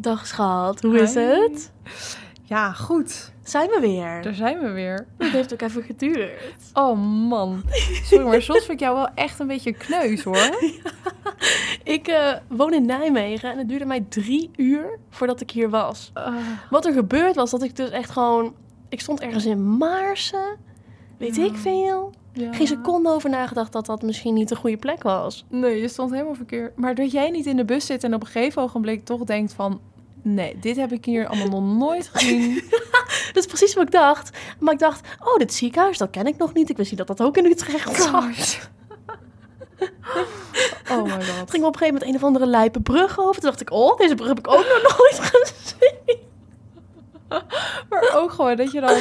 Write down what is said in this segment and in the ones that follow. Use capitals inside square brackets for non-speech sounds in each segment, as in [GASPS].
Dag schat, hoe is Hi. het? Ja, goed. Zijn we weer? Daar zijn we weer. Het heeft ook even geduurd. Oh man. Sorry, maar soms vind ik jou wel echt een beetje kneus hoor. [LAUGHS] Ik eh, woon in Nijmegen en het duurde mij drie uur voordat ik hier was. Ah, Wat er gebeurd was, dat ik dus echt gewoon... Ik stond ergens in Maarsen, weet Ja. ik veel. Ja. Geen seconde over nagedacht dat dat misschien niet de goede plek was. Nee, je stond helemaal verkeerd. Maar dat jij niet in de bus zit en op een gegeven ogenblik toch denkt van... Nee, dit heb ik hier allemaal nog nooit gezien. [LAUGHS] Dat is precies wat ik dacht. Maar ik dacht, oh, dit ziekenhuis, dat ken ik nog niet. Ik wist niet dat dat ook in Utrecht zat. Oh my [LAUGHS] Het god. ging op een gegeven moment een of andere lijpe brug over. Toen dacht ik, oh, deze brug heb ik ook nog nooit [LAUGHS] gezien. Maar ook gewoon dat je dan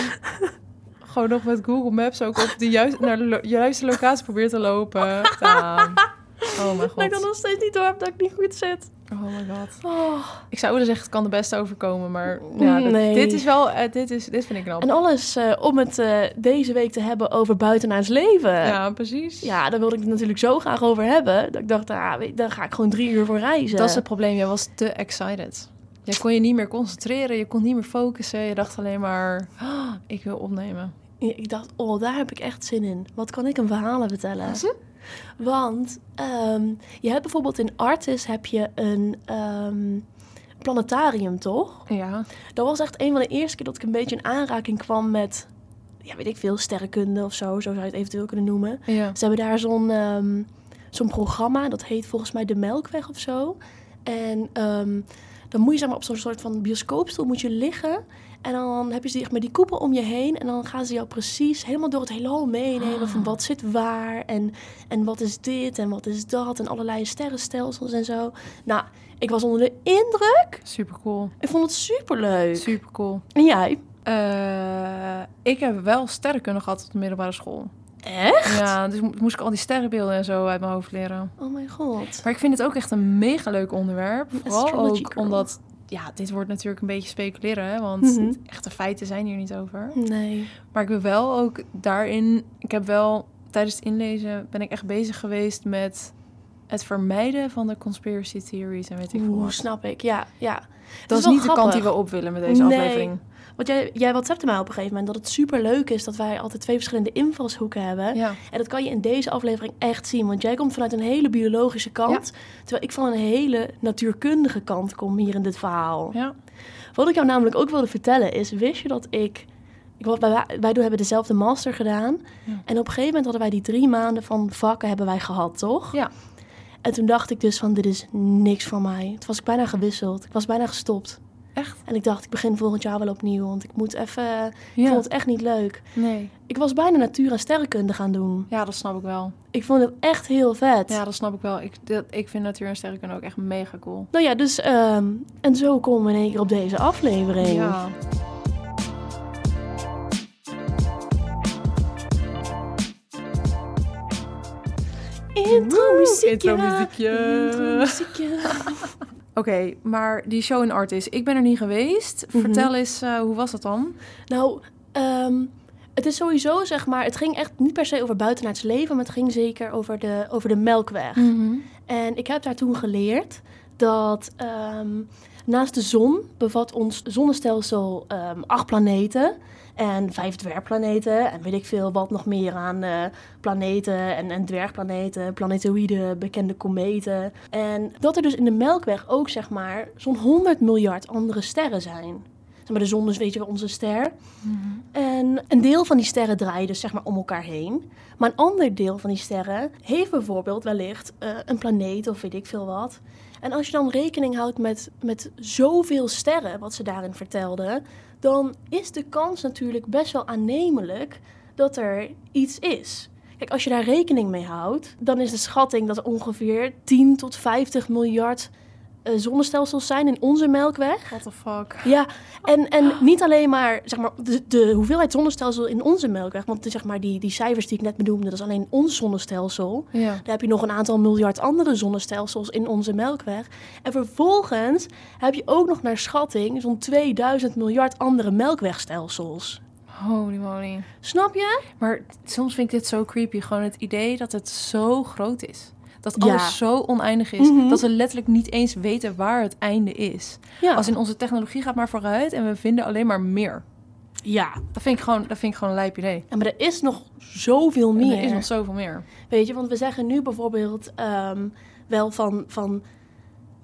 gewoon nog met Google Maps ook op de juiste, naar de lo- juiste locatie probeert te lopen. [LAUGHS] Ja. Oh mijn Dat ik dan god. nog steeds niet door heb dat ik niet goed zit. Oh my god. Oh. Ik zou willen zeggen, het kan de beste overkomen, maar ja, dat- Nee. dit is wel, eh, dit, is, dit vind ik knap. En alles eh, om het eh, deze week te hebben over buitenaards leven. Ja, precies. Ja, daar wilde ik het natuurlijk zo graag over hebben. Dat ik dacht, ah, daar ga ik gewoon drie uur voor reizen. Dat is het probleem, jij was te excited. Je kon je niet meer concentreren, je kon niet meer focussen. Je dacht alleen maar, "Ah, [GASPS] ik wil opnemen. Ik dacht, oh, daar heb ik echt zin in. Wat kan ik een verhalen vertellen? Want ehm, je hebt bijvoorbeeld in Artis heb je een ehm, planetarium, toch? Ja, Dat was echt een van de eerste keer dat ik een beetje in aanraking kwam met, ja, weet ik veel, sterrenkunde of zo. Zo zou je het eventueel kunnen noemen. ja. Ze hebben daar zo'n ehm, zo'n programma, dat heet volgens mij De Melkweg of zo. En dan moet je zeg maar, op zo'n soort van bioscoopstoel moet je liggen. En dan heb je zeg maar, die koepel om je heen. En dan gaan ze jou precies helemaal door het heelal meenemen. Van wat zit waar en, en wat is dit en wat is dat. En allerlei sterrenstelsels en zo. Nou, ik was onder de indruk. Super cool. Ik vond het superleuk. Super cool. En jij? Eh, ik heb wel sterrenkunde gehad op de middelbare school. Echt? Ja, dus mo- moest ik al die sterrenbeelden en zo uit mijn hoofd leren. Oh mijn god. Maar ik vind het ook echt een mega leuk onderwerp. Vooral ook omdat, ja, dit wordt natuurlijk een beetje speculeren, hè, want Mhm. echte feiten zijn hier niet over. Nee. Maar ik ben wel ook daarin, ik heb wel tijdens het inlezen, ben ik echt bezig geweest met het vermijden van de conspiracy theories en weet ik veel wat. snap ik. Ja, ja. Dat is niet de kant die we op willen met deze Nee. aflevering. Want jij, jij WhatsAppte mij op een gegeven moment dat het super leuk is dat wij altijd twee verschillende invalshoeken hebben. Ja. En dat kan je in deze aflevering echt zien. Want jij komt vanuit een hele biologische kant. Terwijl ik van een hele natuurkundige kant kom hier in dit verhaal. ja. Wat ik jou namelijk ook wilde vertellen is, wist je dat ik... ik wij, wij doen- hebben dezelfde master gedaan. En op een gegeven moment hadden wij die drie maanden van vakken hebben wij gehad, toch? Ja. En toen dacht ik dus van, dit is niks voor mij. Toen was ik bijna gewisseld. Ik was bijna gestopt. Echt? En ik dacht, ik begin volgend jaar wel opnieuw. Want ik moet even... Ik vond het echt niet leuk. Nee. Ik was bijna natuur- en sterrenkunde gaan doen. Ja, dat snap ik wel. Ik vond het echt heel vet. Ja, dat snap ik wel. Ik, dat, ik vind natuur en sterrenkunde ook echt mega cool. Nou ja, dus... ehm, en zo komen we in één keer op deze aflevering. Ja. Intro muziekje. Intro-muziekje. Intro muziekje. [LAUGHS] Oké, maar die show in Artis, ik ben er niet geweest. Mhm. Vertel eens, eh, hoe was dat dan? Nou, ehm, het is sowieso, zeg maar... Het ging echt niet per se over buitenaards leven... maar het ging zeker over de, over de melkweg. En ik heb daar toen geleerd dat ehm, naast de zon bevat ons zonnestelsel ehm, acht planeten en vijf dwergplaneten en weet ik veel wat nog meer aan eh, planeten en, en dwergplaneten, planetoïden, bekende kometen. En dat er dus in de Melkweg ook zeg maar zo'n 100 miljard andere sterren zijn. Zeg maar de zon is weet je wel onze ster. En een deel van die sterren draait dus zeg maar om elkaar heen. Maar een ander deel van die sterren heeft bijvoorbeeld wellicht eh, een planeet of weet ik veel wat. En als je dan rekening houdt met, met zoveel sterren, wat ze daarin vertelden, dan is de kans natuurlijk best wel aannemelijk dat er iets is. Kijk, als je daar rekening mee houdt, dan is de schatting dat er ongeveer 10 tot 50 miljard zonnestelsels zijn in onze melkweg. What the fuck? Ja, en, en niet alleen maar, zeg maar de, de hoeveelheid zonnestelsel in onze melkweg. Want zeg maar, die, die cijfers die ik net benoemde, dat is alleen ons zonnestelsel. Ja. Dan heb je nog een aantal miljard andere zonnestelsels in onze melkweg. En vervolgens heb je ook nog naar schatting zo'n 2000 miljard andere melkwegstelsels. Holy moly. Snap je? Maar soms vind ik dit zo creepy. Gewoon het idee dat het zo groot is. Dat Ja. alles zo oneindig is. Mhm. Dat we letterlijk niet eens weten waar het einde is. Ja. Als in onze technologie gaat maar vooruit en we vinden alleen maar meer. ja. Dat vind ik gewoon, dat vind ik gewoon een lijp idee. Ja, maar er is nog zoveel En meer. Er is nog zoveel meer. Weet je, want we zeggen nu bijvoorbeeld ehm, wel van. van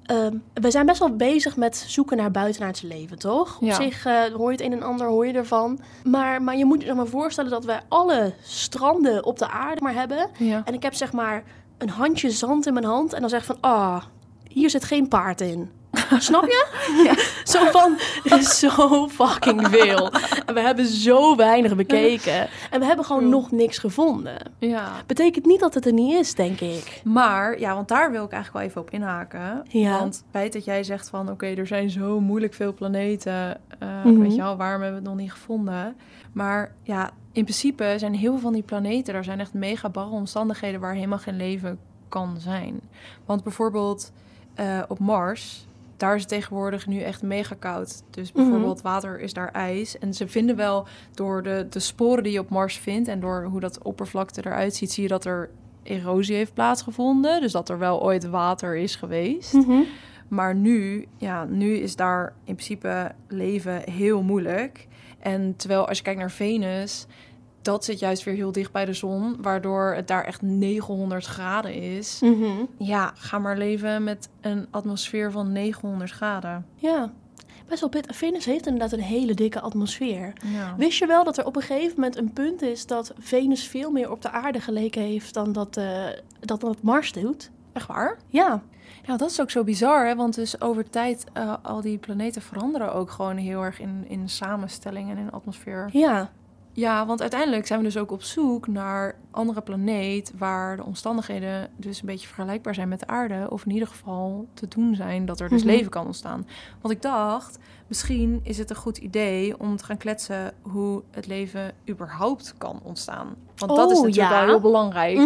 ehm, we zijn best wel bezig met zoeken naar buitenaards leven, toch? Op Ja. zich eh, hoor je het een en ander, hoor je ervan. Maar, maar je moet je dan maar voorstellen dat wij alle stranden op de aarde maar hebben. Ja. En ik heb zeg maar een handje zand in mijn hand. En dan zeg ik van, ah, hier zit geen paard in. [LAUGHS] Snap je? [LAUGHS] Zo van, er is zo fucking veel. En we hebben zo weinig bekeken. En we hebben gewoon nog niks gevonden. ja. Betekent niet dat het er niet is, denk ik. Maar, ja, want daar wil ik eigenlijk wel even op inhaken. Ja. Want het feit dat jij zegt van... oké, er zijn zo moeilijk veel planeten... eh, Mhm. weet je wel, waarom hebben we het nog niet gevonden? Maar ja, in principe zijn heel veel van die planeten... daar zijn echt mega barre omstandigheden... waar helemaal geen leven kan zijn. Want bijvoorbeeld eh, op Mars... daar is het tegenwoordig nu echt mega koud. Dus Mhm. bijvoorbeeld water is daar ijs. En ze vinden wel door de, de sporen die je op Mars vindt... en door hoe dat oppervlakte eruit ziet... zie je dat er erosie heeft plaatsgevonden. Dus dat er wel ooit water is geweest. Mhm. Maar nu, ja, nu is daar in principe leven heel moeilijk. En terwijl als je kijkt naar Venus, dat zit juist weer heel dicht bij de zon, waardoor het daar echt 900 graden is. Mhm. Ja, ga maar leven met een atmosfeer van 900 graden. Ja, best wel pittig. Venus heeft inderdaad een hele dikke atmosfeer. Ja. Wist je wel dat er op een gegeven moment een punt is dat Venus veel meer op de aarde geleken heeft dan dat, eh, dat, dat Mars doet? Echt waar? Ja. Ja, dat is ook zo bizar, hè? Want dus over tijd, eh, al die planeten veranderen ook gewoon heel erg in, in samenstelling en in atmosfeer. Ja. Ja, want uiteindelijk zijn we dus ook op zoek naar andere planeet waar de omstandigheden dus een beetje vergelijkbaar zijn met de aarde. Of in ieder geval te doen zijn dat er dus Mhm. leven kan ontstaan. Want ik dacht, misschien is het een goed idee om te gaan kletsen hoe het leven überhaupt kan ontstaan. Want dat is Oh, natuurlijk ja. wel heel belangrijk. En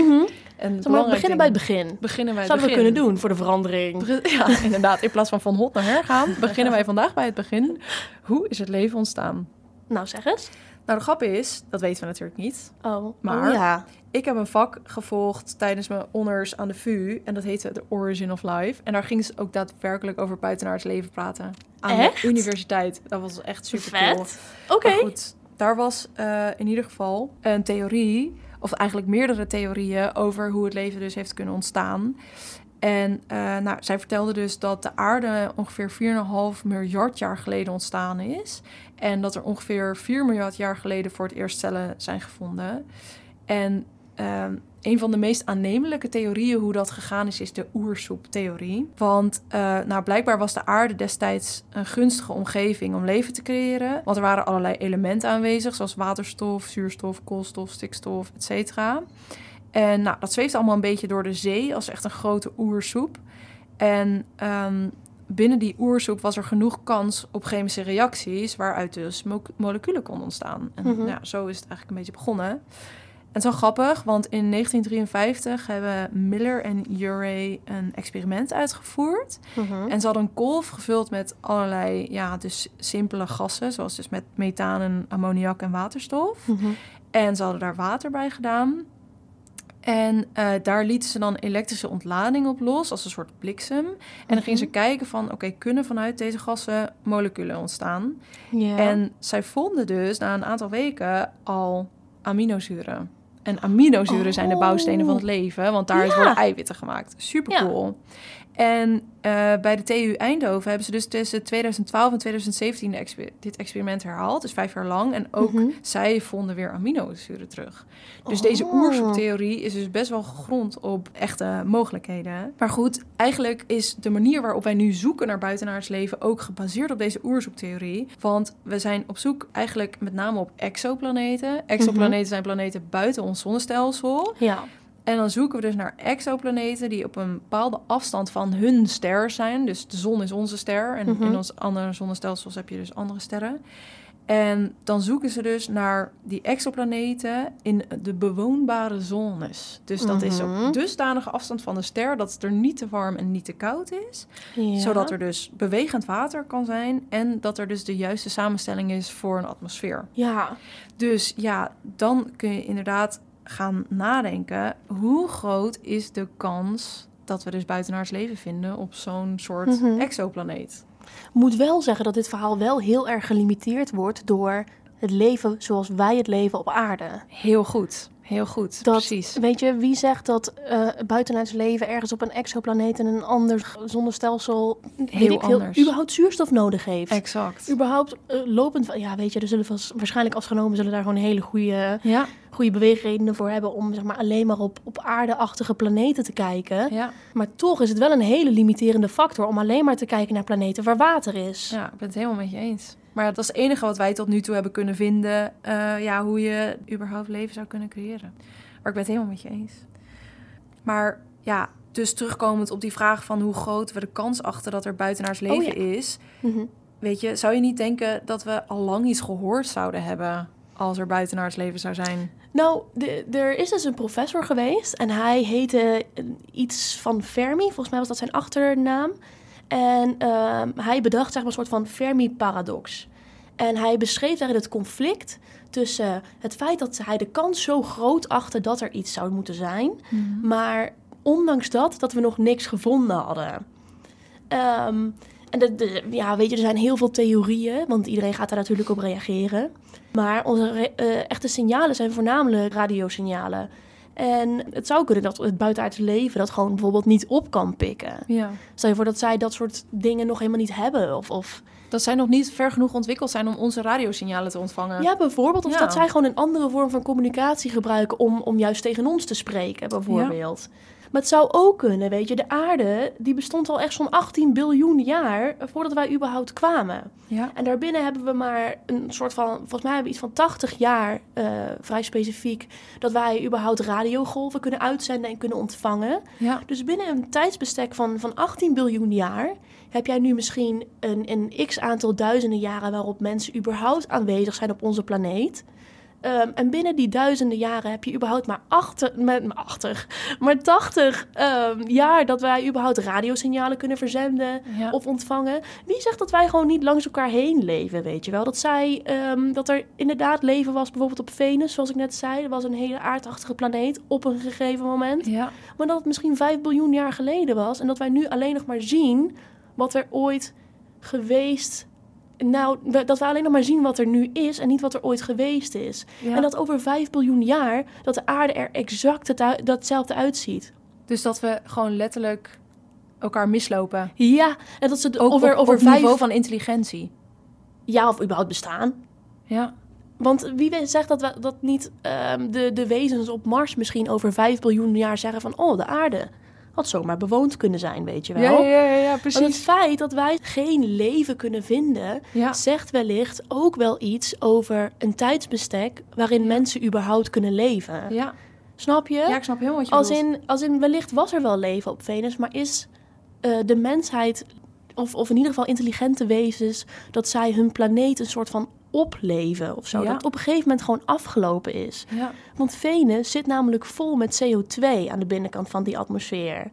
maar, we belangrijk beginnen bij het begin. beginnen wij Zouden we begin. kunnen doen voor de verandering. [LAUGHS] Ja, inderdaad. In plaats van van hot naar her gaan, beginnen wij vandaag bij het begin. Hoe is het leven ontstaan? Nou, zeg eens. Nou, de grap is, dat weten we natuurlijk niet. Oh, Maar- oh, ja. Ik heb een vak gevolgd tijdens mijn honors aan de VU. En dat heette The Origin of Life. En daar gingen ze ook daadwerkelijk over buitenaards leven praten. Aan Echt? de universiteit. Dat was echt super cool. Oké. Maar goed, daar was eh, in ieder geval een theorie, of eigenlijk meerdere theorieën over hoe het leven dus heeft kunnen ontstaan. En eh, nou, zij vertelde dus dat de aarde ongeveer 4,5 miljard jaar geleden ontstaan is. En dat er ongeveer 4 miljard jaar geleden voor het eerst cellen zijn gevonden. En ehm, een van de meest aannemelijke theorieën hoe dat gegaan is, is de oersoeptheorie. Want eh, nou, blijkbaar was de aarde destijds een gunstige omgeving om leven te creëren. Want er waren allerlei elementen aanwezig, zoals waterstof, zuurstof, koolstof, stikstof, etc. En nou, dat zweeft allemaal een beetje door de zee als echt een grote oersoep. En ehm, binnen die oersoep was er genoeg kans op chemische reacties... waaruit dus mo- moleculen konden ontstaan. En Mhm. ja, zo is het eigenlijk een beetje begonnen. En het is wel grappig, want in 1953 hebben Miller en Urey een experiment uitgevoerd. Mhm. En ze hadden een kolf gevuld met allerlei, ja, dus simpele gassen... zoals dus met methaan en ammoniak en waterstof. Mhm. En ze hadden daar water bij gedaan. En eh, daar lieten ze dan elektrische ontlading op los, als een soort bliksem. En dan gingen ze Mhm. kijken van, oké, kunnen vanuit deze gassen moleculen ontstaan? En zij vonden dus na een aantal weken al aminozuren. En aminozuren zijn de Oh. bouwstenen van het leven, want daaruit Ja. worden eiwitten gemaakt. Super Ja. En eh, bij de TU Eindhoven hebben ze dus tussen 2012 en 2017 de exper- dit experiment herhaald. Dus vijf jaar lang. En ook Mhm. zij vonden weer aminozuren terug. Dus deze Oh. oersoeptheorie is dus best wel gegrond op echte mogelijkheden. Maar goed, eigenlijk is de manier waarop wij nu zoeken naar buitenaards leven ook gebaseerd op deze oersoeptheorie. Want we zijn op zoek eigenlijk met name op exoplaneten. Exoplaneten zijn planeten buiten ons zonnestelsel. Ja. En dan zoeken we dus naar exoplaneten die op een bepaalde afstand van hun ster zijn. Dus de zon is onze ster en Mhm. in ons andere zonnestelsels heb je dus andere sterren. En dan zoeken ze dus naar die exoplaneten in de bewoonbare zones. Dus dat is Mhm. op dusdanige afstand van de ster dat het er niet te warm en niet te koud is. ja. Zodat er dus bewegend water kan zijn en dat er dus de juiste samenstelling is voor een atmosfeer. Ja. Dus ja, dan kun je inderdaad gaan nadenken, hoe groot is de kans dat we dus buitenaards leven vinden op zo'n soort Mhm. exoplaneet? Moet wel zeggen dat dit verhaal wel heel erg gelimiteerd wordt door het leven zoals wij het leven op aarde. Heel goed, heel goed, Dat, precies. Weet je, wie zegt dat eh buitenaards leven ergens op een exoplaneet en een ander zonnestelsel Heel ik anders. überhaupt zuurstof nodig heeft? Exact. überhaupt eh, lopend, ja, weet je, er zullen vast, waarschijnlijk afgenomen zullen daar gewoon hele goede, Ja, goede beweegredenen voor hebben om zeg maar alleen maar op, op aardeachtige planeten te kijken. ja, Maar toch is het wel een hele limiterende factor om alleen maar te kijken naar planeten waar water is. ja, ik ben het helemaal met je eens. Maar dat is het enige wat wij tot nu toe hebben kunnen vinden. eh, ja, hoe je überhaupt leven zou kunnen creëren. Maar ik ben het helemaal met je eens. Maar ja, dus terugkomend op die vraag van hoe groot we de kans achten dat er buitenaars Oh, leven is. Mhm. Weet je, zou je niet denken dat we al lang iets gehoord zouden hebben als er buitenaards leven zou zijn? Nou, er is dus een professor geweest en hij heette iets van Fermi. Volgens mij was dat zijn achternaam. En ehm, hij bedacht zeg maar, een soort van Fermi-paradox. En hij beschreef daarin het conflict tussen het feit dat hij de kans zo groot achtte dat er iets zou moeten zijn. Maar ondanks dat, dat we nog niks gevonden hadden. Ehm, en de, de- ja, weet je, er zijn heel veel theorieën, want iedereen gaat daar natuurlijk op reageren. Maar onze eh, echte signalen zijn voornamelijk radiosignalen. En het zou kunnen dat het buitenaardse leven dat gewoon bijvoorbeeld niet op kan pikken. Ja. Stel je voor dat zij dat soort dingen nog helemaal niet hebben. Of, of Dat zij nog niet ver genoeg ontwikkeld zijn om onze radiosignalen te ontvangen. ja, bijvoorbeeld. Of Ja. dat zij gewoon een andere vorm van communicatie gebruiken om, om juist tegen ons te spreken, bijvoorbeeld. Maar het zou ook kunnen, weet je, de aarde die bestond al echt zo'n 18 biljoen jaar voordat wij überhaupt kwamen. Ja. En daarbinnen hebben we maar een soort van, volgens mij hebben we iets van 80 jaar, eh, vrij specifiek, dat wij überhaupt radiogolven kunnen uitzenden en kunnen ontvangen. Ja. Dus binnen een tijdsbestek van, van 18 biljoen jaar heb jij nu misschien een, een x aantal duizenden jaren waarop mensen überhaupt aanwezig zijn op onze planeet. Ehm, en binnen die duizenden jaren heb je überhaupt maar, achter, maar, maar, achter, maar 80 ehm, jaar dat wij überhaupt radiosignalen kunnen verzenden Ja. of ontvangen. Wie zegt dat wij gewoon niet langs elkaar heen leven, weet je wel? Dat, zij, ehm, dat er inderdaad leven was, bijvoorbeeld op Venus, zoals ik net zei. Dat was een hele aardachtige planeet op een gegeven moment. Ja. Maar dat het misschien 5 biljoen jaar geleden was. En dat wij nu alleen nog maar zien wat er ooit geweest... Nou, we- dat we alleen nog maar zien wat er nu is en niet wat er ooit geweest is. Ja. En dat over 5 biljoen jaar dat de aarde er exact het datzelfde uitziet. Dus dat we gewoon letterlijk elkaar mislopen. Ja, en dat ze Ook over, op, over op vijf niveau van intelligentie. ja of überhaupt bestaan. Ja. Want wie zegt dat, we, dat niet ehm, de, de wezens op Mars misschien over 5 biljoen jaar zeggen van... oh, de aarde had zomaar bewoond kunnen zijn, weet je wel. Ja, ja, ja, ja, Want het precies. feit dat wij geen leven kunnen vinden... Ja. zegt wellicht ook wel iets over een tijdsbestek... waarin mensen überhaupt kunnen leven. Ja. Snap je? ja, ik snap helemaal wat je als, bedoelt. in, als in wellicht was er wel leven op Venus... maar is eh, de mensheid, of, of in ieder geval intelligente wezens... dat zij hun planeet een soort van opleven of zo. Ja. Dat het op een gegeven moment gewoon afgelopen is. Ja. Want Venus zit namelijk vol met CO2 aan de binnenkant van die atmosfeer.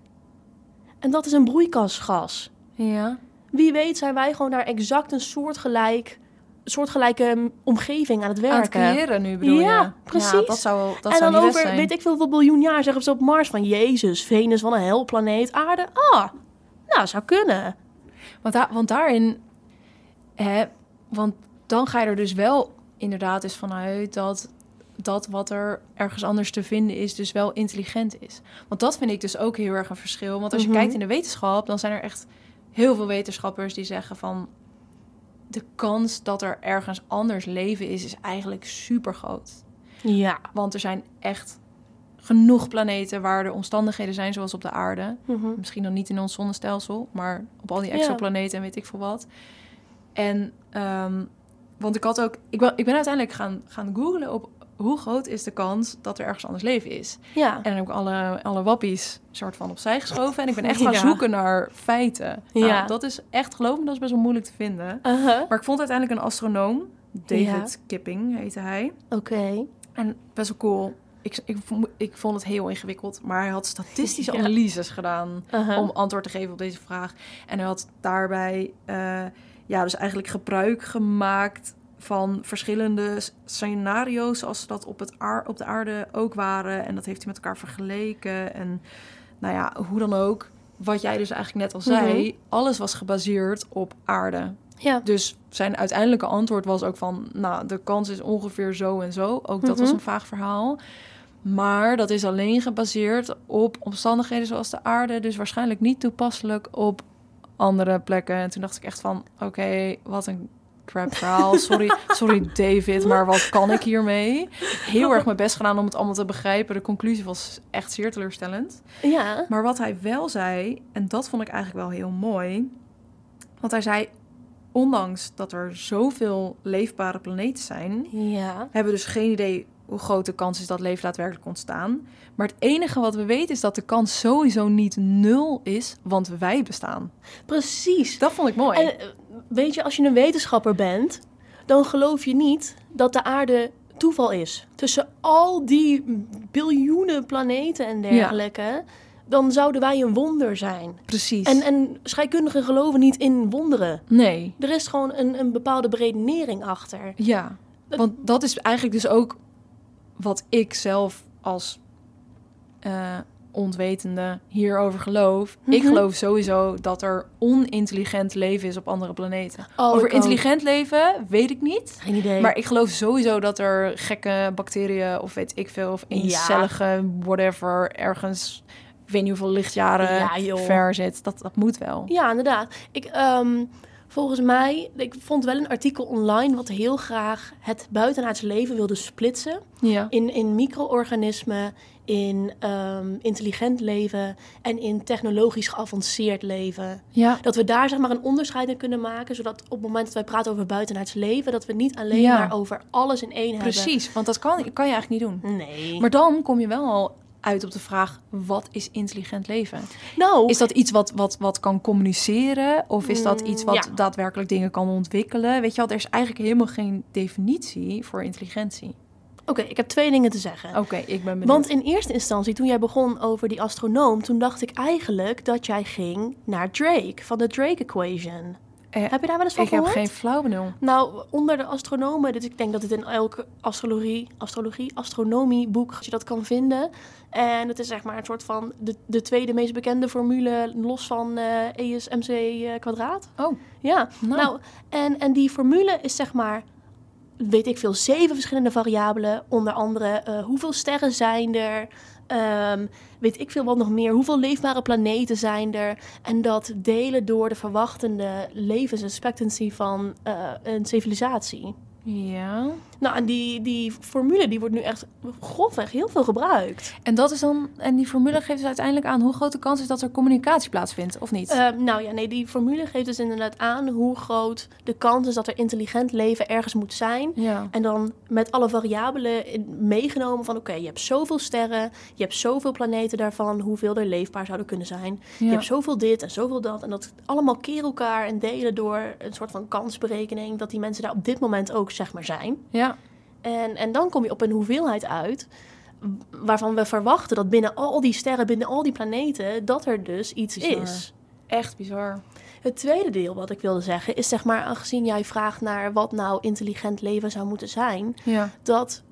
En dat is een broeikasgas. Ja. Wie weet zijn wij gewoon daar exact een soortgelijk, soortgelijke omgeving aan het Aan het werken. creëren nu bedoel Ja, je? precies. Ja, dat zou, dat en zou dan over, zijn. weet ik veel, hoeveel biljoen jaar zeggen ze op Mars van... Jezus, Venus, wat een helplaneet, aarde. Ah, nou, zou kunnen. Want, daar, want daarin, hè, want dan ga je er dus wel inderdaad eens vanuit dat dat wat er ergens anders te vinden is, dus wel intelligent is. Want dat vind ik dus ook heel erg een verschil. Want als je Mhm. kijkt in de wetenschap, dan zijn er echt heel veel wetenschappers die zeggen van de kans dat er ergens anders leven is, is eigenlijk super groot. Ja. Want er zijn echt genoeg planeten waar de omstandigheden zijn zoals op de aarde. Mhm. Misschien dan niet in ons zonnestelsel, maar op al die exoplaneten en weet ik veel wat. En, ehm, want ik had ook, ik ben, ik ben uiteindelijk gaan, gaan googlen op hoe groot is de kans dat er ergens anders leven is. Ja. En dan heb ik alle, alle wappies soort van opzij geschoven. En ik ben echt gaan Ja. zoeken naar feiten. Ja. Nou, dat is echt, geloof me, dat is best wel moeilijk te vinden. Uh-huh. Maar ik vond uiteindelijk een astronoom, David Kipping heette hij. Oké. En best wel cool. Ik, ik, vo- ik vond het heel ingewikkeld, maar hij had statistische [LAUGHS] Ja. analyses gedaan Uh-huh. om antwoord te geven op deze vraag. En hij had daarbij, eh, ja, dus eigenlijk gebruik gemaakt van verschillende scenario's zoals ze dat op, het aar, op de aarde ook waren. En dat heeft hij met elkaar vergeleken. En nou ja, hoe dan ook. Wat jij dus eigenlijk net al zei, alles was gebaseerd op aarde. Ja. Dus zijn uiteindelijke antwoord was ook van, nou, de kans is ongeveer zo en zo. Ook dat was Mhm. een vaag verhaal. Maar dat is alleen gebaseerd op omstandigheden zoals de aarde. Dus waarschijnlijk niet toepasselijk op andere plekken. En toen dacht ik echt van, oké, wat een crap verhaal. Sorry, sorry David, maar wat kan ik hiermee? Heel erg mijn best gedaan om het allemaal te begrijpen. De conclusie was echt zeer teleurstellend. Ja. Maar wat hij wel zei, en dat vond ik eigenlijk wel heel mooi. Want hij zei, ondanks dat er zoveel leefbare planeten zijn, Ja. hebben we dus geen idee hoe groot de kans is dat leven daadwerkelijk ontstaan. Maar het enige wat we weten is dat de kans sowieso niet nul is, want wij bestaan. Precies. Dat vond ik mooi. En eh, weet je, als je een wetenschapper bent, dan geloof je niet dat de aarde toeval is. Tussen al die biljoenen planeten en dergelijke, dan zouden wij een wonder zijn. Precies. En, en scheikundigen geloven niet in wonderen. nee, Er is gewoon een, een bepaalde beredenering achter. ja. Want dat is eigenlijk dus ook wat ik zelf als eh, onwetende hierover geloof. Ik Mhm. geloof sowieso dat er onintelligent leven is op andere planeten. Oh, Over ook. intelligent leven weet ik niet. Geen idee. Maar ik geloof sowieso dat er gekke bacteriën of weet ik veel, of Ja. eencellige whatever ergens, ik weet niet hoeveel lichtjaren Ja, ver zit. Dat, dat moet wel. Ja, inderdaad. Ik, ehm, volgens mij, ik vond wel een artikel online wat heel graag het buitenaardse leven wilde splitsen. Ja. In, in micro-organismen, in ehm, intelligent leven en in technologisch geavanceerd leven. Ja. Dat we daar zeg maar een onderscheid in kunnen maken, zodat op het moment dat wij praten over buitenaards leven, dat we niet alleen Ja. maar over alles in één hebben. Precies, want dat kan, kan je eigenlijk niet doen. Nee. Maar dan kom je wel al uit op de vraag: wat is intelligent leven? nou, Is dat iets wat, wat, wat kan communiceren? Of is dat iets wat ja. daadwerkelijk dingen kan ontwikkelen? Weet je wel, er is eigenlijk helemaal geen definitie voor intelligentie. oké, ik heb twee dingen te zeggen. Oké, ik ben benieuwd. Want in eerste instantie, toen jij begon over die astronoom, toen dacht ik eigenlijk dat jij ging naar Drake, van de Drake Equation. Eh, Heb je daar wel eens van ik heb gehoord? geen flauw benul. Nou, onder de astronomen, dit, ik denk dat dit in elke astrologie, astrologie, astronomieboek, als je dat kan vinden. En het is zeg maar een soort van de, de tweede meest bekende formule, los van eh ESMC eh, kwadraat. Oh, Ja, nou. nou, en, en die formule is zeg maar, weet ik veel, zeven verschillende variabelen. Onder andere eh, hoeveel sterren zijn er, ehm, weet ik veel wat nog meer, hoeveel leefbare planeten zijn er. En dat delen door de verwachtende levensexpectancy van eh, een civilisatie. Ja. Nou, en die, die formule die wordt nu echt grofweg heel veel gebruikt. En dat is dan, en die formule geeft dus uiteindelijk aan hoe groot de kans is dat er communicatie plaatsvindt, of niet? Eh, nou ja, nee, die formule geeft dus inderdaad aan hoe groot de kans is dat er intelligent leven ergens moet zijn. ja. En dan met alle variabelen in- meegenomen van... oké, je hebt zoveel sterren, je hebt zoveel planeten daarvan... hoeveel er leefbaar zouden kunnen zijn. Je hebt zoveel dit en zoveel dat. En dat allemaal keer elkaar en delen door een soort van kansberekening... dat die mensen daar op dit moment ook, zeg maar, zijn. ja. En, en dan kom je op een hoeveelheid uit... waarvan we verwachten dat binnen al die sterren, binnen al die planeten... dat er dus iets Bizar. is. Echt bizar. Het tweede deel wat ik wilde zeggen is zeg maar... aangezien jij vraagt naar wat nou intelligent leven zou moeten zijn Ja. dat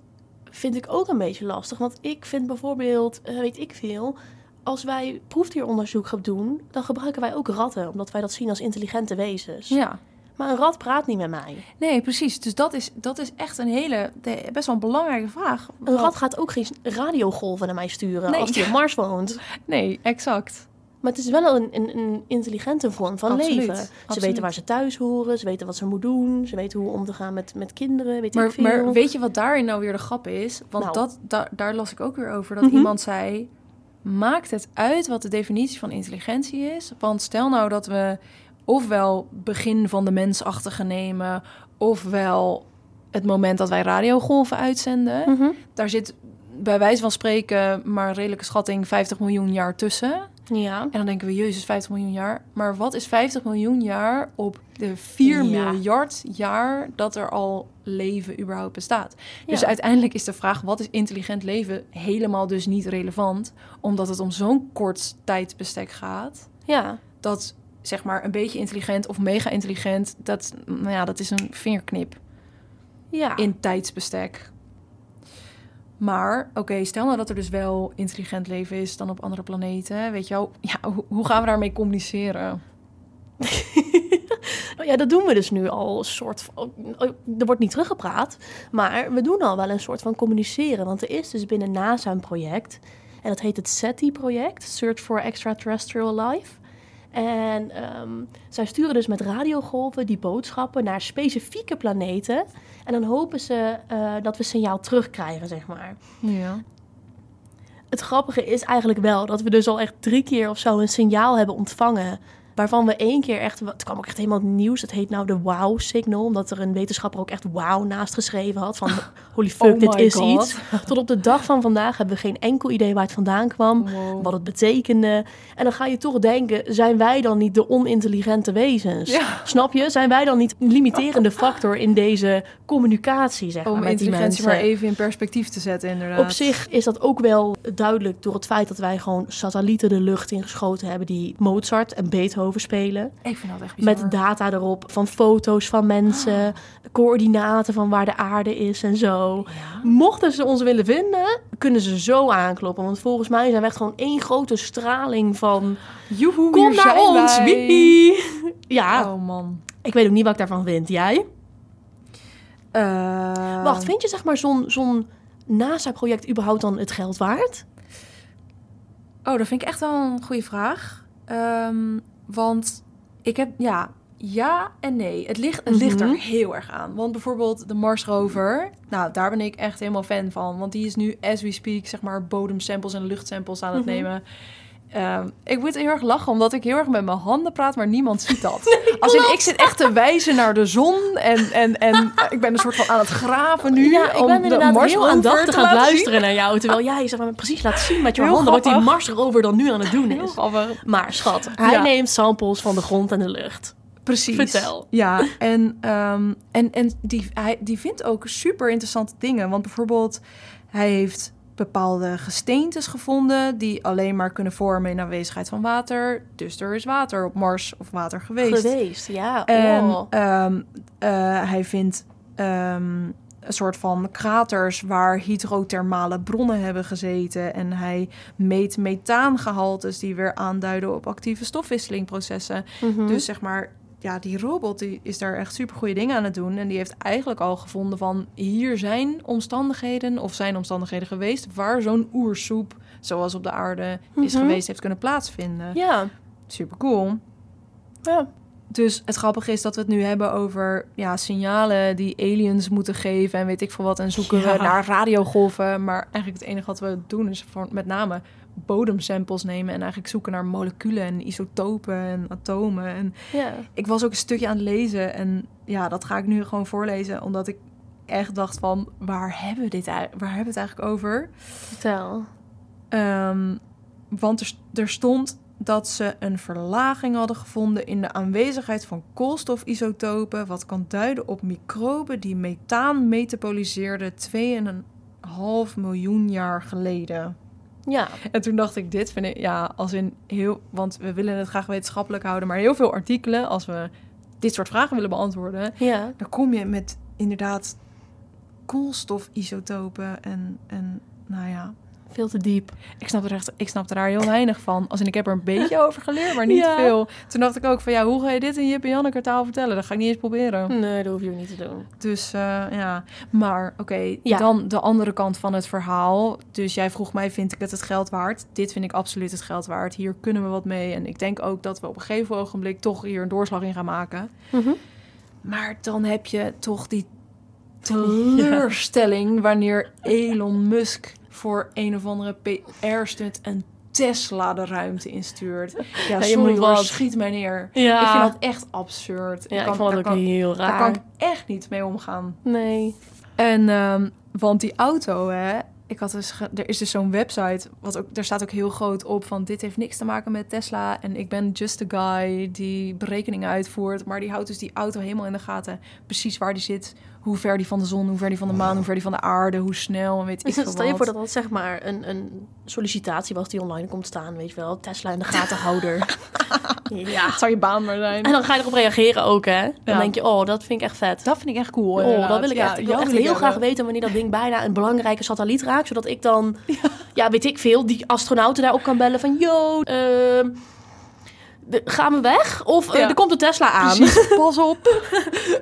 vind ik ook een beetje lastig. Want ik vind bijvoorbeeld, eh, weet ik veel, als wij proefdieronderzoek gaan doen, dan gebruiken wij ook ratten, omdat wij dat zien als intelligente wezens. Ja. Maar een rat praat niet met mij. Nee, precies. Dus dat is, dat is echt een hele, best wel een belangrijke vraag. Een rat gaat ook geen radiogolven naar mij sturen Nee. als die op Mars woont. [LAUGHS] Nee, exact. Maar het is wel een, een, een intelligente vorm van Absoluut, leven. Ze absoluut. weten waar ze thuis horen, ze weten wat ze moet doen, ze weten hoe om te gaan met, met kinderen, weet ik Maar, veel. maar weet je wat daarin nou weer de grap is? Want Nou. dat, daar, daar las ik ook weer over. Dat Mhm. iemand zei, maakt het uit wat de definitie van intelligentie is? Want stel nou dat we ofwel begin van de mensachtige nemen... ofwel het moment dat wij radiogolven uitzenden. Mhm. Daar zit bij wijze van spreken maar redelijke schatting 50 miljoen jaar tussen. Ja. En dan denken we, jezus, 50 miljoen jaar. Maar wat is 50 miljoen jaar op de 4 Ja. miljard jaar dat er al leven überhaupt bestaat? Dus uiteindelijk is de vraag, wat is intelligent leven, helemaal dus niet relevant. Omdat het om zo'n kort tijdbestek gaat. Ja. Dat zeg maar een beetje intelligent of mega intelligent, dat, nou ja, dat is een vingerknip. Ja. in tijdsbestek. Maar, oké, stel nou dat er dus wel intelligent leven is dan op andere planeten. Weet je wel, ja, hoe, hoe gaan we daarmee communiceren? [LAUGHS] Nou ja, dat doen we dus nu al een soort van... Er wordt niet teruggepraat, maar we doen al wel een soort van communiceren. Want er is dus binnen NASA een project. En dat heet het SETI-project, Search for Extraterrestrial Life. En ehm, zij sturen dus met radiogolven die boodschappen naar specifieke planeten. En dan hopen ze eh, dat we signaal terugkrijgen, zeg maar. Ja. Het grappige is eigenlijk wel dat we dus al echt drie keer of zo een signaal hebben ontvangen. Waarvan we één keer echt, het kwam ook echt helemaal in nieuws. Het heet nou de wow-signal, omdat er een wetenschapper ook echt wow naast geschreven had. Van [LAUGHS] holy fuck, Oh dit my is God. iets. Tot op de dag van vandaag hebben we geen enkel idee waar het vandaan kwam, Wow. wat het betekende. En dan ga je toch denken, zijn wij dan niet de onintelligente wezens? Ja. Snap je? Zijn wij dan niet een limiterende factor in deze communicatie, zeg maar, Om met die intelligentie mensen? maar even in perspectief te zetten, inderdaad. Op zich is dat ook wel duidelijk door het feit dat wij gewoon satellieten de lucht ingeschoten hebben die Mozart en Beethoven spelen. Ik vind dat echt bizar. Met data erop van foto's van mensen, coördinaten van waar de aarde is en zo. Ja? Mochten ze ons willen vinden, kunnen ze zo aankloppen. Want volgens mij zijn we echt gewoon één grote straling van... Joehoe, Kom naar ons, wij. wiepie! [LAUGHS] Ja, Oh man. ik weet ook niet wat ik daarvan vind. Jij? Eh, Wacht, vind je zeg maar zo'n zo'n NASA-project überhaupt dan het geld waard? Oh, dat vind ik echt wel een goede vraag. Ehm, want ik heb, ja, ja en nee. Het ligt, het ligt Mhm. er heel erg aan. Want bijvoorbeeld de Mars rover, nou, daar ben ik echt helemaal fan van. Want die is nu, as we speak, zeg maar, bodemsamples en luchtsamples aan het Mhm. nemen. Ehm, ik moet heel erg lachen, omdat ik heel erg met mijn handen praat, maar niemand ziet dat. [LAUGHS] Als in, ik zit echt te wijzen naar de zon en, en, en ik ben een soort van aan het graven nu. ja, ik om ben de inderdaad heel aandachtig te aan het laten zien. luisteren naar jou. Terwijl jij zeg maar, precies laat zien met je Heel handen wat die grappig. Mars rover dan nu aan het doen is. grappig. Maar schat, hij Ja. neemt samples van de grond en de lucht. Precies. Vertel. Ja, en, ehm, en, en die, hij, die vindt ook super interessante dingen. Want bijvoorbeeld, hij heeft bepaalde gesteentes gevonden... die alleen maar kunnen vormen in aanwezigheid van water. Dus er is water op Mars of water geweest. Geweest, ja. En oh. ehm, eh, hij vindt ehm, een soort van kraters waar hydrothermale bronnen hebben gezeten. En hij meet methaangehaltes die weer aanduiden op actieve stofwisselingprocessen. Mhm. Dus zeg maar, ja, die robot die is daar echt super goede dingen aan het doen. En die heeft eigenlijk al gevonden van hier zijn omstandigheden of zijn omstandigheden geweest waar zo'n oersoep, zoals op de aarde is Mhm. geweest, heeft kunnen plaatsvinden. Ja, Super cool. ja. Dus het grappige is dat we het nu hebben over ja, signalen die aliens moeten geven en weet ik veel wat. En zoeken Ja. we naar radiogolven. Maar eigenlijk het enige wat we doen is voor, met name bodemsamples nemen. En eigenlijk zoeken naar moleculen en isotopen en atomen. En ja. ik was ook een stukje aan het lezen. En ja, dat ga ik nu gewoon voorlezen. Omdat ik echt dacht van, waar hebben we, dit, waar hebben we het eigenlijk over? Vertel. Ehm, want er, er stond dat ze een verlaging hadden gevonden in de aanwezigheid van koolstofisotopen, wat kan duiden op microben die methaan metaboliseren 2,5 miljoen jaar geleden. Ja, En toen dacht ik, dit vind ik, ja, als in heel, want we willen het graag wetenschappelijk houden, maar heel veel artikelen, als we dit soort vragen willen beantwoorden, ja. dan kom je met inderdaad koolstofisotopen en, en nou ja, Veel te diep. ik snap, er echt, ik snap er daar heel weinig van. Als in, ik heb er een beetje over geleerd, maar niet Ja. veel. Toen dacht ik ook van, ja, hoe ga je dit in Jip en Janneke taal vertellen? Dat ga ik niet eens proberen. Nee, dat hoef je ook niet te doen. Dus eh, ja, maar oké, Ja. dan de andere kant van het verhaal. Dus jij vroeg mij, vind ik het het geld waard? Dit vind ik absoluut het geld waard. Hier kunnen we wat mee. En ik denk ook dat we op een gegeven ogenblik toch hier een doorslag in gaan maken. Mhm. Maar dan heb je toch die [LAUGHS] teleurstelling wanneer Elon Musk voor een of andere PR-stunt een Tesla de ruimte instuurt. Ja, [LAUGHS] sorry hoor, wat. schiet mij neer. Ja. Ik vind dat echt absurd. Ja, ik kan- vond daar het ook kan, heel Daar raar. kan ik echt niet mee omgaan. Nee. En, ehm, want die auto, hè, ik had dus, ge- er is dus zo'n website, wat ook, daar staat ook heel groot op van dit heeft niks te maken met Tesla en ik ben just a guy die berekeningen uitvoert, maar die houdt dus die auto helemaal in de gaten, precies waar die zit, hoe ver die van de zon, hoe ver die van de maan, hoe ver die van de aarde, hoe snel en weet ik veel Stel je voor dat dat zeg maar een, een sollicitatie was die online komt staan, weet je wel. Tesla in de gatenhouder. [LAUGHS] [LAUGHS] Ja. Het zou je baan maar zijn. En dan ga je erop reageren ook, hè? Dan Ja. denk je, oh, dat vind ik echt vet. Dat vind ik echt cool. Oh, inderdaad. dat wil ik Ja, echt. Ik wil echt heel graag weten wanneer dat ding bijna een belangrijke satelliet raakt. Zodat ik dan, [LAUGHS] ja, weet ik veel, die astronauten daarop kan bellen van... Yo, ehm, de- gaan we weg? Of eh, er komt een Tesla aan. Precies, [LAUGHS] pas op.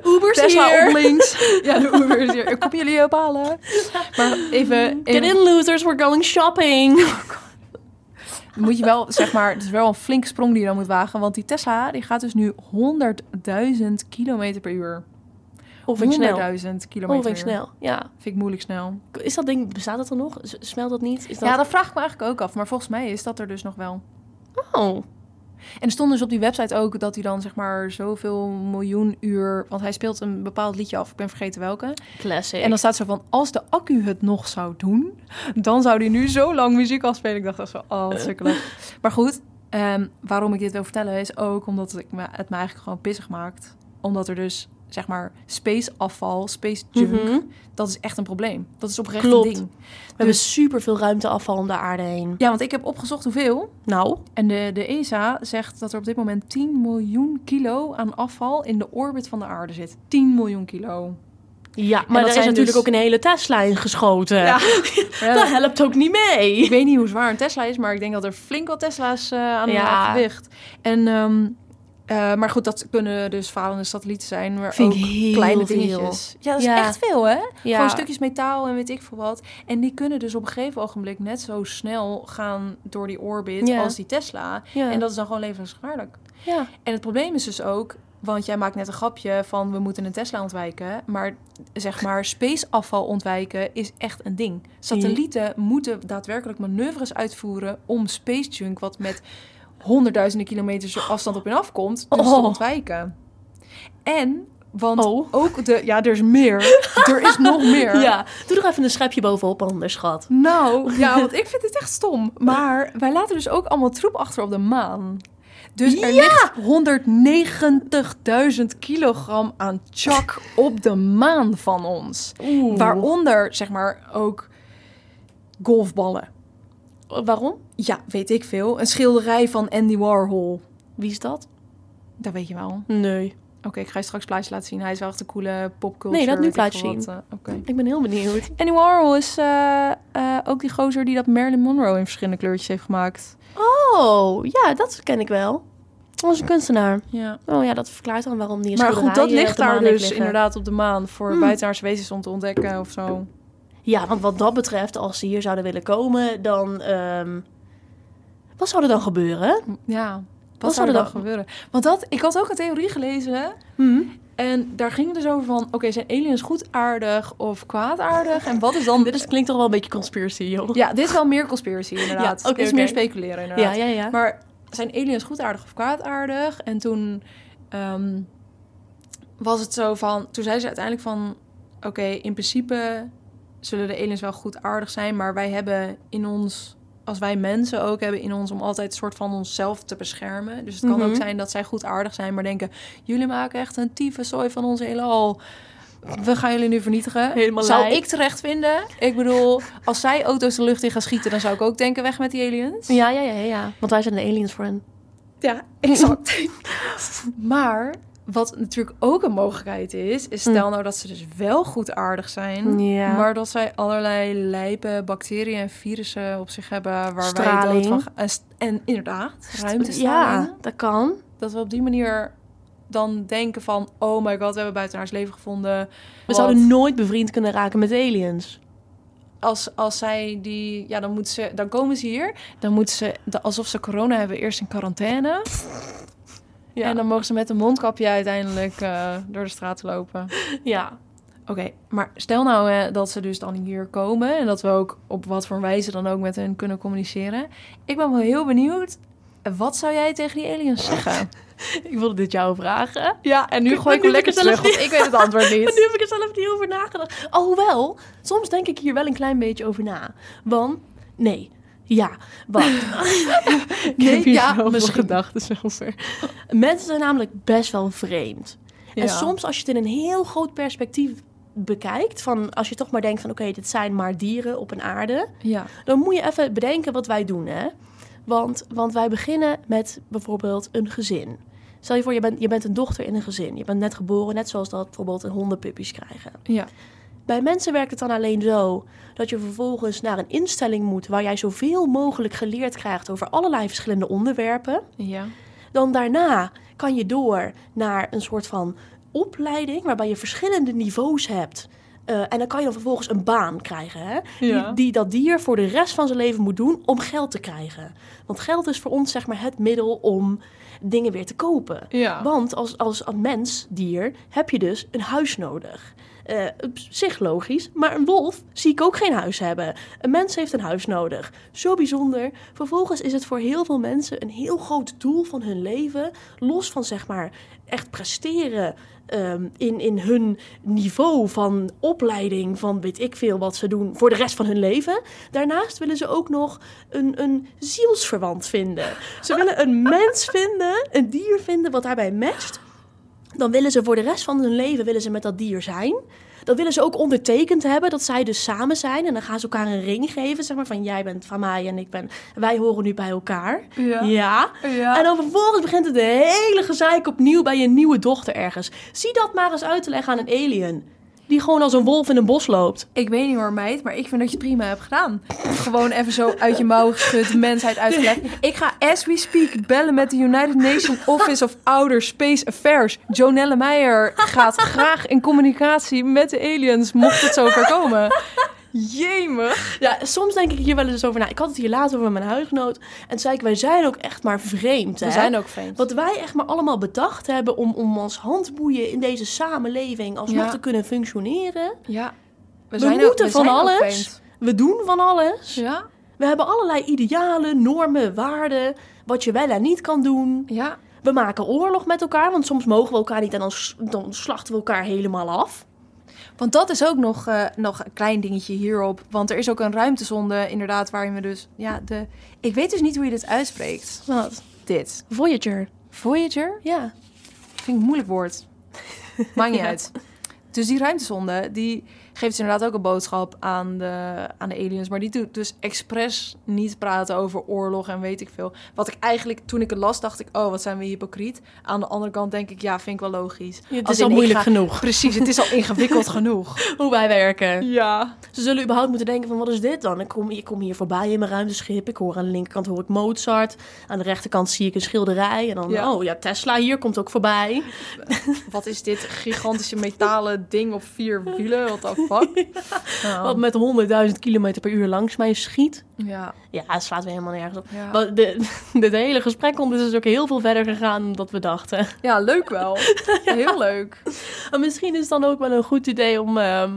Uber's Tesla hier. op links. Ja, de Uber is hier. Ik kom jullie ophalen. Maar even... Get in, losers, we're going shopping. Moet je wel, zeg maar, het is wel een flinke sprong die je dan moet wagen. Want die Tesla, die gaat dus nu 100.000 kilometer per uur. Of vind ik snel. 100.000 kilometer per uur. snel, ja. Vind ik moeilijk snel. Is dat ding, bestaat dat dan nog? Smelt dat niet? Is dat... Ja, dat vraag ik me eigenlijk ook af. Maar volgens mij is dat er dus nog wel. Oh, En er stond dus op die website ook dat hij dan zeg maar zoveel miljoen uur... Want hij speelt een bepaald liedje af. Ik ben vergeten welke. classic. En dan staat zo van, als de accu het nog zou doen... dan zou hij nu zo lang muziek afspelen. Ik dacht echt zo, oh, wat sukkelig. Maar goed, ehm, waarom ik dit wil vertellen is ook omdat het me, het me eigenlijk gewoon pissig maakt. Omdat er dus, zeg maar, space afval, space junk... Mhm. dat is echt een probleem. Dat is oprecht Klopt. een ding. We hebben super veel ruimteafval om de aarde heen. Ja, want ik heb opgezocht hoeveel. Nou, En de, de ESA zegt dat er op dit moment 10 miljoen kilo aan afval in de orbit van de aarde zit. 10 miljoen kilo. ja, dat maar er is natuurlijk dus- ook een hele Tesla ingeschoten. [LAUGHS] Ja. Dat helpt ook niet mee. Ik weet niet hoe zwaar een Tesla is, maar ik denk dat er flink wat Tesla's eh, aan Ja. het gewicht. En, ehm, eh, maar goed, dat kunnen dus falende satellieten zijn, maar Vind ook heel kleine veel. dingetjes. Ja, dat is Ja. echt veel, hè? Ja. Gewoon stukjes metaal en weet ik veel wat. En die kunnen dus op een gegeven ogenblik net zo snel gaan door die orbit Ja. als die Tesla. En dat is dan gewoon levensgevaarlijk. ja. En het probleem is dus ook, want jij maakt net een grapje van we moeten een Tesla ontwijken, maar zeg maar spaceafval ontwijken is echt een ding. Satellieten moeten daadwerkelijk manoeuvres uitvoeren om space junk wat met honderdduizenden kilometers afstand op en af komt, dus te Oh. ontwijken. En want Oh. ook de ja, er is meer, er is nog meer. [LAUGHS] Ja, doe er even een schepje bovenop, anders schat. Nou, ja, [LAUGHS] want ik vind het echt stom. Maar wij laten dus ook allemaal troep achter op de maan. Dus er ligt 190.000 kilogram aan chak op de maan van ons. Oeh. Waaronder, zeg maar, ook golfballen. Waarom? Ja, weet ik veel. Een schilderij van Andy Warhol. Wie is dat? Dat weet je wel. Nee. Oké, ik ga je straks plaatjes laten zien. Hij is wel echt een coole popculture. Nee, laat nu wat, zien. eh, Oké. Ik ben heel benieuwd. Andy Warhol is eh, eh, ook die gozer die dat Marilyn Monroe in verschillende kleurtjes heeft gemaakt. Oh, ja, dat ken ik wel. Dat is een kunstenaar. Ja. Oh ja, dat verklaart dan waarom die een Maar goed, dat ligt daar dus liggen. inderdaad op de maan voor Hmm. buitenaardse wezens om te ontdekken of zo. Ja, want wat dat betreft, als ze hier zouden willen komen, dan... ehm, wat zou er dan gebeuren? Ja, wat, Wat zou er dan gebeuren? Want dat, ik had ook een theorie gelezen Hm? en daar ging het dus over van, oké, zijn aliens goedaardig of kwaadaardig? En wat is dan... [LAUGHS] Dit is, klinkt toch wel een beetje conspiracy, joh. Ja, dit is wel meer conspiracy [LAUGHS] inderdaad. Ja, dit is meer speculeren inderdaad. ja, ja. ja. Maar zijn aliens goedaardig of kwaadaardig? En toen ehm, was het zo van... Toen zei ze uiteindelijk van... Oké, in principe zullen de aliens wel goedaardig zijn... maar wij hebben in ons... Als wij mensen ook hebben in ons om altijd een soort van onszelf te beschermen. Dus het kan Mhm. ook zijn dat zij goedaardig zijn, maar denken... jullie maken echt een tyfuszooi van ons heelal. We gaan jullie nu vernietigen. Helemaal zou ik terecht vinden. Ik bedoel, als zij auto's de lucht in gaan schieten... dan zou ik ook denken, weg met die aliens. Ja, ja, ja, ja, ja. Want wij zijn de aliens voor hen. Ja, [LAUGHS] exact. maar wat natuurlijk ook een mogelijkheid is, is stel nou dat ze dus wel goedaardig zijn, Ja. maar dat zij allerlei lijpe bacteriën en virussen op zich hebben waar wij dood van gaan. En, inderdaad, Ja, ruimtestraling. dat kan. Dat we op die manier dan denken van, oh my god, we hebben buitenaards leven gevonden. We Wat- zouden nooit bevriend kunnen raken met aliens. als, als zij die, ja, dan moeten ze, dan komen ze hier, dan moeten ze, alsof ze corona hebben, eerst in quarantaine. Ja. En dan mogen ze met een mondkapje uiteindelijk eh, door de straat lopen. [LAUGHS] Ja. Oké, maar stel nou eh, dat ze dus dan hier komen en dat we ook op wat voor wijze dan ook met hen kunnen communiceren. Ik ben wel heel benieuwd. Wat zou jij tegen die aliens zeggen? [LAUGHS] Ik wilde dit jou vragen. Ja, en nu Ik- gooi ik hem lekker er terug, want ik weet het antwoord [LAUGHS] Maar niet. nu heb ik er zelf niet over nagedacht. Alhoewel, soms denk ik hier wel een klein beetje over na. Want, nee, ja, wat? [LAUGHS] Nee, ja, misschien. misschien. gedachten over. Mensen zijn namelijk best wel vreemd. Ja. En soms als je het in een heel groot perspectief bekijkt, van als je toch maar denkt van oké, dit zijn maar dieren op een aarde, Ja, dan moet je even bedenken wat wij doen, hè? Want, want wij beginnen met bijvoorbeeld een gezin. Stel je voor, je bent, je bent een dochter in een gezin. Je bent net geboren, net zoals dat bijvoorbeeld een hondenpuppies krijgen. Ja. Bij mensen werkt het dan alleen zo dat je vervolgens naar een instelling moet waar jij zoveel mogelijk geleerd krijgt over allerlei verschillende onderwerpen. Ja. Dan daarna kan je door naar een soort van opleiding waarbij je verschillende niveaus hebt. Uh, en dan kan je dan vervolgens een baan krijgen. Hè? Ja. Die, die dat dier voor de rest van zijn leven moet doen om geld te krijgen. Want geld is voor ons zeg maar het middel om dingen weer te kopen. Ja. Want als, als, als mens, dier, heb je dus een huis nodig. Eh, op zich logisch, maar een wolf zie ik ook geen huis hebben. Een mens heeft een huis nodig. Zo bijzonder. Vervolgens is het voor heel veel mensen een heel groot doel van hun leven. Los van zeg maar echt presteren ehm, in, in hun niveau van opleiding, van weet ik veel wat ze doen voor de rest van hun leven. Daarnaast willen ze ook nog een, een zielsverwant vinden. Ze willen een mens vinden, een dier vinden wat daarbij matcht. Dan willen ze voor de rest van hun leven willen ze met dat dier zijn. Dan willen ze ook ondertekend hebben dat zij dus samen zijn. En dan gaan ze elkaar een ring geven. Zeg maar van jij bent van mij en ik ben... Wij horen nu bij elkaar. Ja. Ja. Ja. En dan vervolgens begint het de hele gezeik opnieuw bij je nieuwe dochter ergens. Zie dat maar eens uit te leggen aan een alien. Die gewoon als een wolf in een bos loopt. Ik weet niet hoor, meid, maar ik vind dat je het prima hebt gedaan. Gewoon even zo uit je mouw geschud, mensheid uitgelegd. Ik ga, as we speak, bellen met de United Nations Office of Outer Space Affairs. Jonelle Meijer gaat graag in communicatie met de aliens, mocht het zover komen. Jemig. Ja, soms denk ik hier wel eens over na. Ik had het hier later over met mijn huisgenoot. En zei ik, wij zijn ook echt maar vreemd. We hè? zijn ook vreemd. Wat wij echt maar allemaal bedacht hebben om, om als handboeien in deze samenleving alsnog Ja. te kunnen functioneren. Ja. We, We moeten van zijn alles. We doen van alles. Ja. We hebben allerlei idealen, normen, waarden. Wat je wel en niet kan doen. Ja. We maken oorlog met elkaar, want soms mogen we elkaar niet en dan, dan slachten we elkaar helemaal af. Want dat is ook nog, eh, nog een klein dingetje hierop. Want er is ook een ruimtezonde, inderdaad, waarin we dus... Ja, de... Ik weet dus niet hoe je dit uitspreekt. Wat? Dit. Voyager. Voyager? Ja. Vind ik een moeilijk woord. Maakt niet [LAUGHS] Ja. uit. Dus die ruimtezonde, die geeft inderdaad ook een boodschap aan de, aan de aliens. Maar die doet dus expres niet praten over oorlog en weet ik veel. Wat ik eigenlijk, toen ik het las, dacht ik... Oh, wat zijn we hypocriet. Aan de andere kant denk ik, ja, vind ik wel logisch. Het Als is al moeilijk ga- genoeg Precies, het is al ingewikkeld [LAUGHS] genoeg. hoe wij werken. Ja. Ze zullen überhaupt moeten denken van wat is dit dan? Ik kom, ik kom hier voorbij in mijn ruimteschip. Ik hoor aan de linkerkant hoor ik Mozart. Aan de rechterkant zie ik een schilderij. En dan, Ja. oh ja, Tesla hier komt ook voorbij. Wat is dit gigantische metalen ding op vier wielen? What the fuck? [LAUGHS] Wat met 100.000 kilometer per uur langs mij schiet. ja, Ja, het slaat weer helemaal nergens op. ja. Maar de, [LAUGHS] hele gesprek komt dus ook heel veel verder gegaan dan dat we dachten. ja, leuk wel. [LAUGHS] Heel leuk. Maar misschien is het dan ook wel een goed idee om ehm,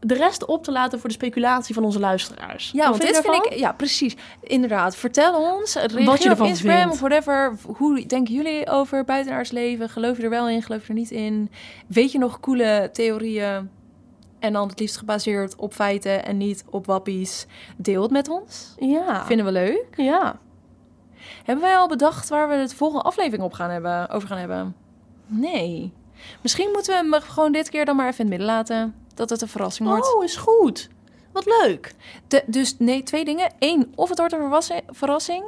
de rest op te laten voor de speculatie van onze luisteraars. Ja, Wat want dit vind ik... Ja, precies. Inderdaad. Vertel ons. Wat je op ervan Instagram vindt. of whatever. Hoe denken jullie over buitenaards leven? Geloof je er wel in? Geloof je er niet in? Weet je nog coole theorieën? En dan het liefst gebaseerd op feiten en niet op wappies. Deel het met ons. Ja. Vinden we leuk. Ja. Hebben wij al bedacht waar we het volgende aflevering op gaan hebben, over gaan hebben? Nee. Misschien moeten we hem gewoon dit keer dan maar even in het midden laten. Dat het een verrassing wordt. Oh, is goed. Wat leuk. De- dus nee, twee dingen. Eén, of het wordt een verrassi- verrassing.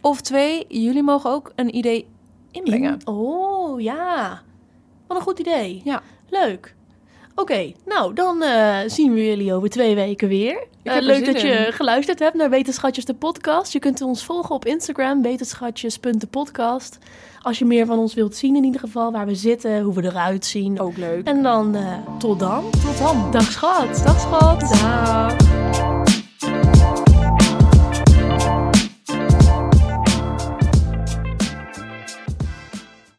Of twee, jullie mogen ook een idee inbrengen. In- Oh, ja. Wat een goed idee. Ja. Leuk. Oké, nou, dan eh, zien we jullie over twee weken weer. Ik heb er leuk dat je geluisterd hebt naar Wetenschatjes de podcast. Je kunt ons volgen op Instagram, wetenschatjes.de-podcast. Als je meer van ons wilt zien in ieder geval, waar we zitten, hoe we eruit zien. Ook leuk. En dan, eh, tot dan. Tot dan. Dag schat. Dag schat. Dag.